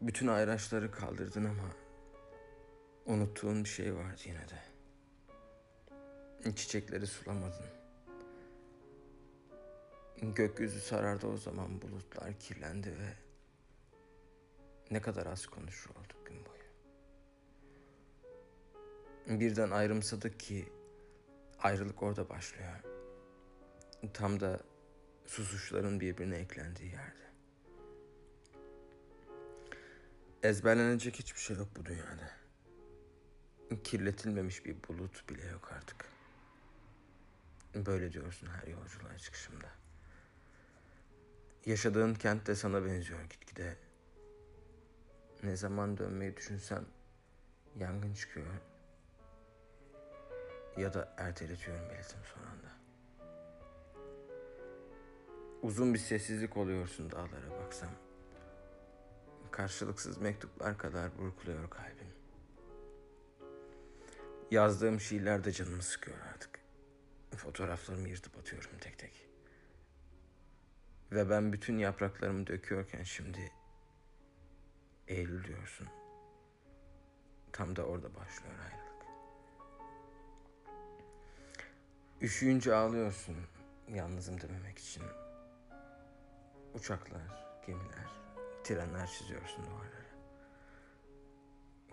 Bütün ayraçları kaldırdın ama unuttuğun bir şey vardı yine de. Çiçekleri sulamadın. Gökyüzü sarardı o zaman bulutlar kirlendi ve ne kadar az konuşur olduk gün boyu. Birden ayrımsadık ki ayrılık orada başlıyor. Tam da susuşların birbirine eklendiği yerde. Ezberlenecek hiçbir şey yok bu dünyada. Kirletilmemiş bir bulut bile yok artık. Böyle diyorsun her yolculuğa çıkışımda. Yaşadığın kent de sana benziyor gitgide. Ne zaman dönmeyi düşünsem yangın çıkıyor. Ya da erteletiyorum belirtim son anda. Uzun bir sessizlik oluyorsun dağlara baksam. Karşılıksız mektuplar kadar burkuluyor kalbim. Yazdığım şiirler de canımı sıkıyor artık. Fotoğraflarımı yırtıp atıyorum tek tek. Ve ben bütün yapraklarımı döküyorken şimdi Eylül diyorsun. Tam da orada başlıyor ayrılık. Üşüyünce ağlıyorsun yalnızım dememek için. Uçaklar, gemiler, trenler çiziyorsun duvarlara.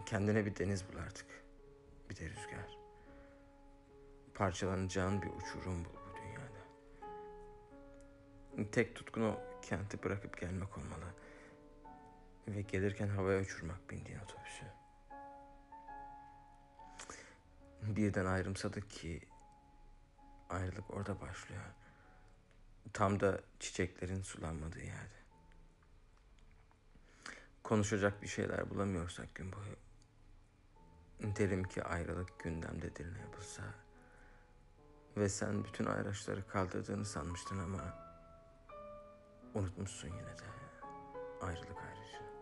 Kendine bir deniz bul artık. Bir de rüzgar. Parçalanacağın bir uçurum bul bu dünyada. Tek tutkun o kenti bırakıp gelmek olmalı. Ve gelirken havaya uçurmak bindiğin otobüsü. Birden ayrımsadık ki ayrılık orada başlıyor. Tam da çiçeklerin sulanmadığı yerde. Konuşacak bir şeyler bulamıyorsak gün boyu. Derim ki ayrılık gündemdedir ne yapılsa. Ve sen bütün ayraçları kaldırdığını sanmıştın ama unutmuşsun yine de ayrılık ayrıcı.